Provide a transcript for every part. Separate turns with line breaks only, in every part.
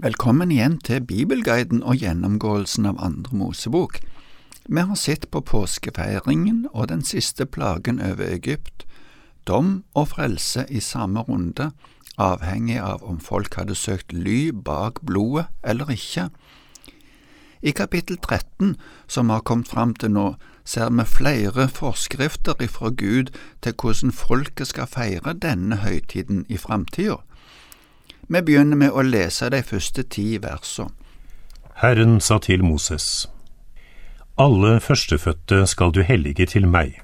Velkommen igjen til Bibelguiden og gjennomgåelsen av Andre Mosebok. Vi har sett på påskefeiringen og den siste plagen over Egypt, dom og frelse i samme runde, avhengig av om folk hadde søkt ly bak blodet eller ikke. I kapittel 13, som har kommet fram til nå, ser vi flere forskrifter ifra Gud til hvordan folket skal feire denne høytiden i framtida. Vi begynner med å lese de første ti versene.
Herren sa til Moses, Alle førstefødte skal du hellige til meg.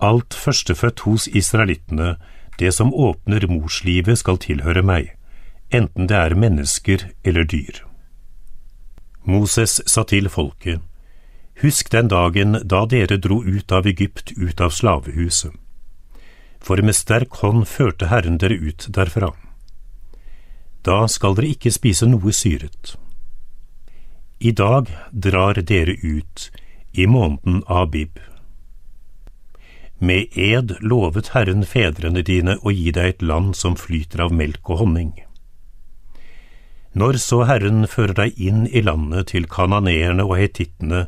Alt førstefødt hos israelittene, det som åpner morslivet, skal tilhøre meg, enten det er mennesker eller dyr. Moses sa til folket, Husk den dagen da dere dro ut av Egypt, ut av slavehuset. For med sterk hånd førte Herren dere ut derfra. Da skal dere ikke spise noe syret. I dag drar dere ut, i måneden Abib. Med ed lovet Herren fedrene dine å gi deg et land som flyter av melk og honning. Når så Herren fører deg inn i landet til kananeerne og hetittene,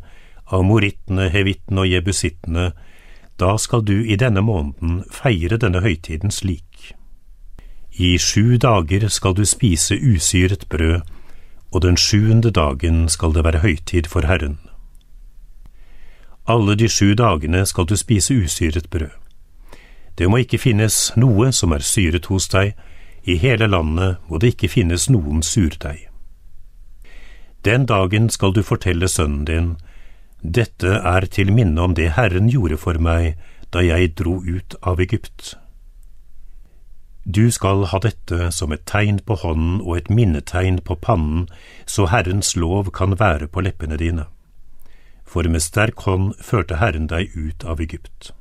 amorittene, hevittene og jebusittene, da skal du i denne måneden feire denne høytiden slik. I sju dager skal du spise usyret brød, og den sjuende dagen skal det være høytid for Herren. Alle de sju dagene skal du spise usyret brød. Det må ikke finnes noe som er syret hos deg, i hele landet må det ikke finnes noen surdeig. Den dagen skal du fortelle sønnen din, dette er til minne om det Herren gjorde for meg da jeg dro ut av Egypt. Du skal ha dette som et tegn på hånden og et minnetegn på pannen, så Herrens lov kan være på leppene dine. For med sterk hånd førte Herren deg ut av Egypt.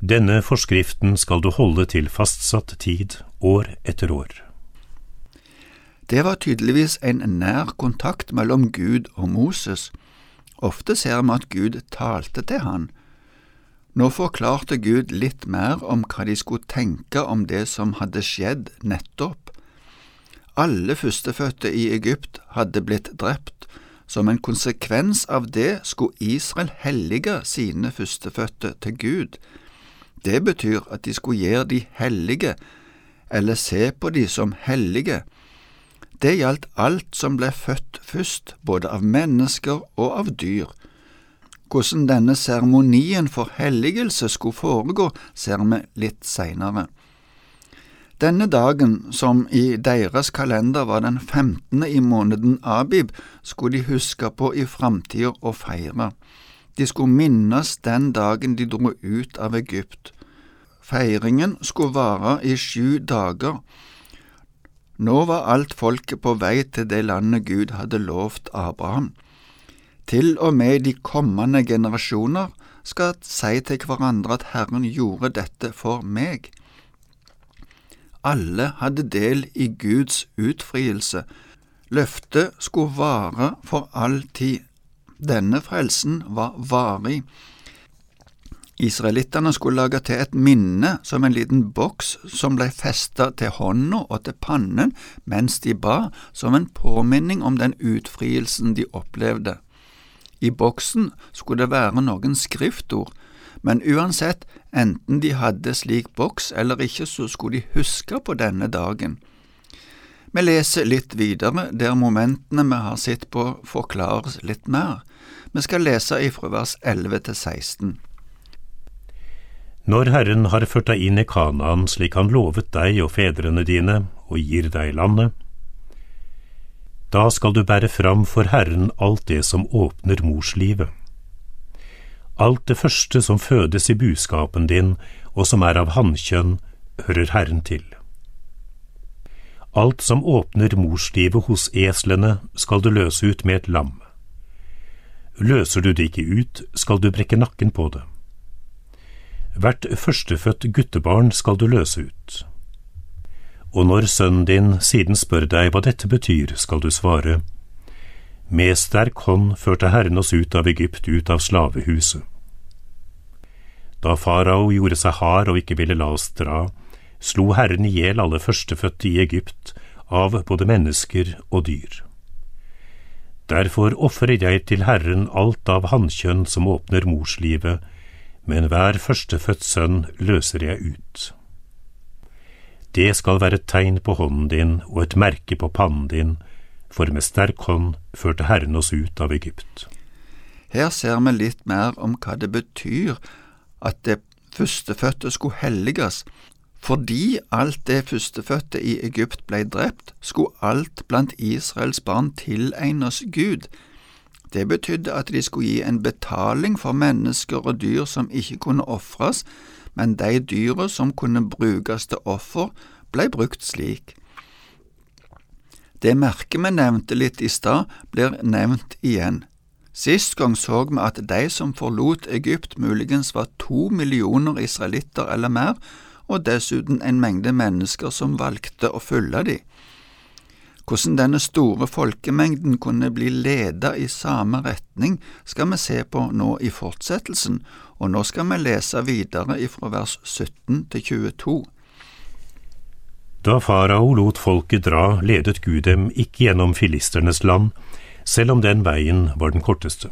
Denne forskriften skal du holde til fastsatt tid, år etter år.
Det var tydeligvis en nær kontakt mellom Gud og Moses. Ofte ser vi at Gud talte til han, nå forklarte Gud litt mer om hva de skulle tenke om det som hadde skjedd nettopp. Alle førstefødte i Egypt hadde blitt drept. Som en konsekvens av det skulle Israel hellige sine førstefødte til Gud. Det betyr at de skulle gjøre de hellige, eller se på de som hellige. Det gjaldt alt som ble født først, både av mennesker og av dyr. Hvordan denne seremonien for helligelse skulle foregå, ser vi litt seinere. Denne dagen, som i deres kalender var den femtende i måneden Abib, skulle de huske på i framtida og feire. De skulle minnes den dagen de dro ut av Egypt. Feiringen skulle vare i sju dager. Nå var alt folket på vei til det landet Gud hadde lovt Abraham. Til og med de kommende generasjoner skal si til hverandre at Herren gjorde dette for meg. Alle hadde del i Guds utfrielse. Løftet skulle vare for all tid. Denne frelsen var varig. Israelittene skulle lage til et minne som en liten boks som ble festet til hånda og til pannen mens de ba, som en påminning om den utfrielsen de opplevde. I boksen skulle det være noen skriftord, men uansett, enten de hadde slik boks eller ikke, så skulle de huske på denne dagen. Vi leser litt videre, der momentene vi har sett på forklares litt mer. Vi skal lese ifra vers 11 til 16.
Når Herren har ført deg inn i Kanaan slik han lovet deg og fedrene dine, og gir deg landet, da skal du bære fram for Herren alt det som åpner morslivet. Alt det første som fødes i buskapen din, og som er av hannkjønn, hører Herren til. Alt som åpner morslivet hos eslene, skal du løse ut med et lam. Løser du det ikke ut, skal du brekke nakken på det. Hvert førstefødt guttebarn skal du løse ut. Og når sønnen din siden spør deg hva dette betyr, skal du svare, Med sterk hånd førte Herren oss ut av Egypt, ut av slavehuset. Da farao gjorde seg hard og ikke ville la oss dra, slo Herren i hjel alle førstefødte i Egypt, av både mennesker og dyr. Derfor ofrer jeg til Herren alt av hannkjønn som åpner morslivet, men hver førstefødt sønn løser jeg ut. Det skal være et tegn på hånden din og et merke på pannen din, for med sterk hånd førte Herren oss ut av Egypt.
Her ser vi litt mer om hva det betyr at det førstefødte skulle helliges. Fordi alt det førstefødte i Egypt ble drept, skulle alt blant Israels barn tilegnes Gud. Det betydde at de skulle gi en betaling for mennesker og dyr som ikke kunne ofres, men de dyra som kunne brukes til offer, ble brukt slik. Det merket vi nevnte litt i stad, blir nevnt igjen. Sist gang så vi at de som forlot Egypt muligens var to millioner israelitter eller mer, og dessuten en mengde mennesker som valgte å følge de. Hvordan denne store folkemengden kunne bli ledet i samme retning, skal vi se på nå i fortsettelsen, og nå skal vi lese videre ifra vers 17 til 22.
Da farao lot folket dra, ledet Gud dem ikke gjennom filisternes land, selv om den veien var den korteste.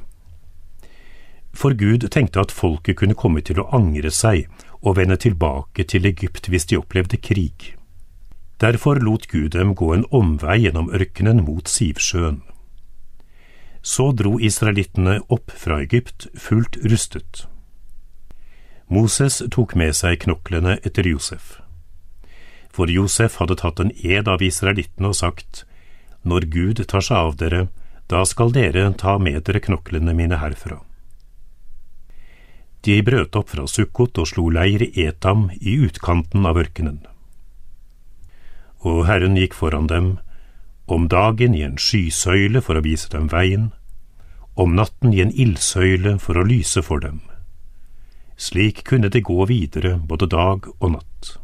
For Gud tenkte at folket kunne komme til å angre seg og vende tilbake til Egypt hvis de opplevde krig. Derfor lot Gud dem gå en omvei gjennom ørkenen mot Sivsjøen. Så dro israelittene opp fra Egypt fullt rustet. Moses tok med seg knoklene etter Josef. For Josef hadde tatt en ed av israelittene og sagt, Når Gud tar seg av dere, da skal dere ta med dere knoklene mine herfra. De brøt opp fra Sukkot og slo leir i Etam i utkanten av ørkenen. Og Herren gikk foran dem, om dagen i en skysøyle for å vise dem veien, om natten i en ildsøyle for å lyse for dem. Slik kunne det gå videre både dag og natt.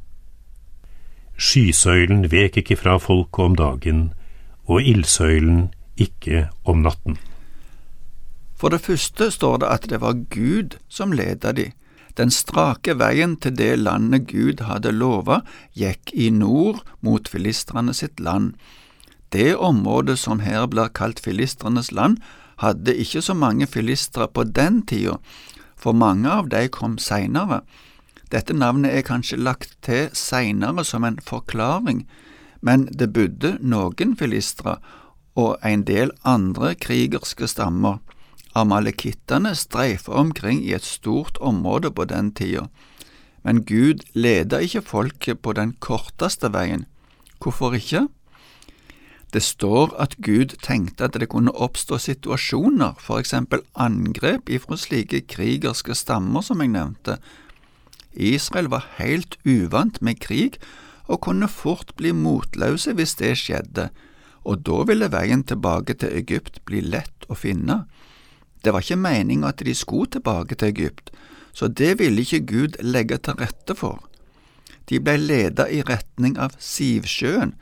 Skysøylen vek ikke fra folket om dagen, og ildsøylen ikke om natten.
For det første står det at det var Gud som ledet de. Den strake veien til det landet Gud hadde lova, gikk i nord mot filistrene sitt land. Det området som her blir kalt filistrenes land, hadde ikke så mange filistre på den tida, for mange av de kom seinere. Dette navnet er kanskje lagt til seinere som en forklaring, men det bodde noen filistre og en del andre krigerske stammer. Amalekittene streifa omkring i et stort område på den tida, men Gud leda ikke folket på den korteste veien. Hvorfor ikke? Det står at Gud tenkte at det kunne oppstå situasjoner, for eksempel angrep ifra slike krigerske stammer som jeg nevnte. Israel var helt uvant med krig og kunne fort bli motløse hvis det skjedde, og da ville veien tilbake til Egypt bli lett å finne. Det var ikke meningen at de skulle tilbake til Egypt, så det ville ikke Gud legge til rette for. De ble ledet i retning av Sivsjøen,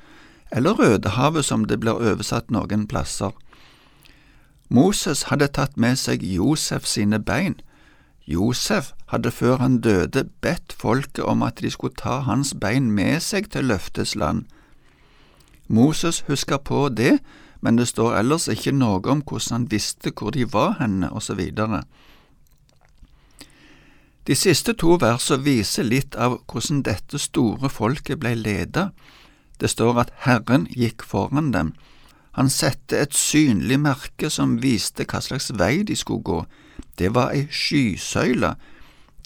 eller Rødehavet som det blir oversatt noen plasser. Moses hadde tatt med seg Josef sine bein. Josef hadde før han døde bedt folket om at de skulle ta hans bein med seg til løftes land. Moses husker på det, men det står ellers ikke noe om hvordan han visste hvor de var henne, osv. De siste to versene viser litt av hvordan dette store folket ble ledet. Det står at Herren gikk foran dem. Han sette et synlig merke som viste hva slags vei de skulle gå. Det var ei skysøyle.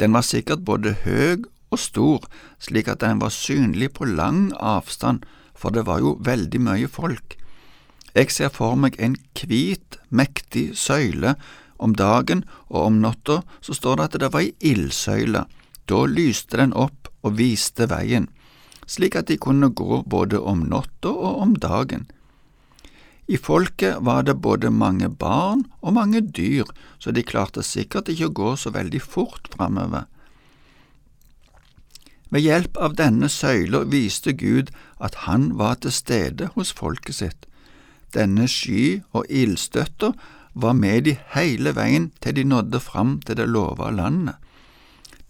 Den var sikkert både høg og stor, slik at den var synlig på lang avstand, for det var jo veldig mye folk. Jeg ser for meg en hvit, mektig søyle om dagen, og om natta så står det at det var ei ildsøyle. Da lyste den opp og viste veien, slik at de kunne gå både om natta og om dagen. I folket var det både mange barn og mange dyr, så de klarte sikkert ikke å gå så veldig fort framover. Ved hjelp av denne søyla viste Gud at han var til stede hos folket sitt. Denne sky og ildstøtta var med de hele veien til de nådde fram til det lova landet.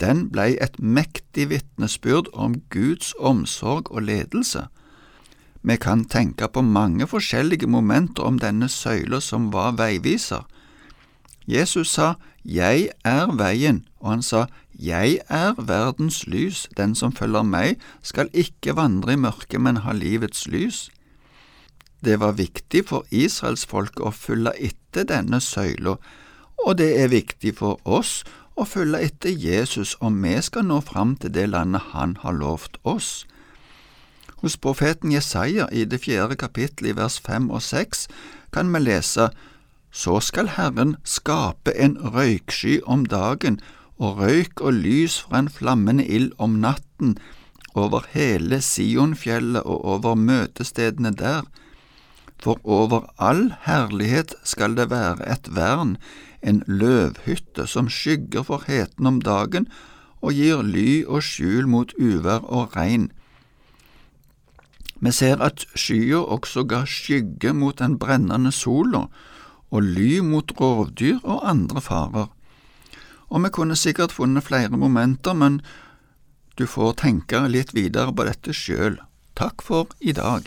Den blei et mektig vitnesbyrd om Guds omsorg og ledelse. Vi kan tenke på mange forskjellige momenter om denne søyla som var veiviser. Jesus sa Jeg er veien, og han sa Jeg er verdens lys, den som følger meg, skal ikke vandre i mørket, men ha livets lys. Det var viktig for israelsfolket å følge etter denne søyla, og det er viktig for oss å følge etter Jesus om vi skal nå fram til det landet han har lovt oss. Hos profeten Jesaja i det fjerde kapittelet i vers fem og seks kan vi lese Så skal Herren skape en røyksky om dagen og røyk og lys fra en flammende ild om natten over hele Sionfjellet og over møtestedene der. For over all herlighet skal det være et vern, en løvhytte som skygger for heten om dagen og gir ly og skjul mot uvær og regn. Vi ser at skya også ga skygge mot den brennende sola og ly mot rovdyr og andre farer. Og vi kunne sikkert funnet flere momenter, men du får tenke litt videre på dette sjøl. Takk for i dag.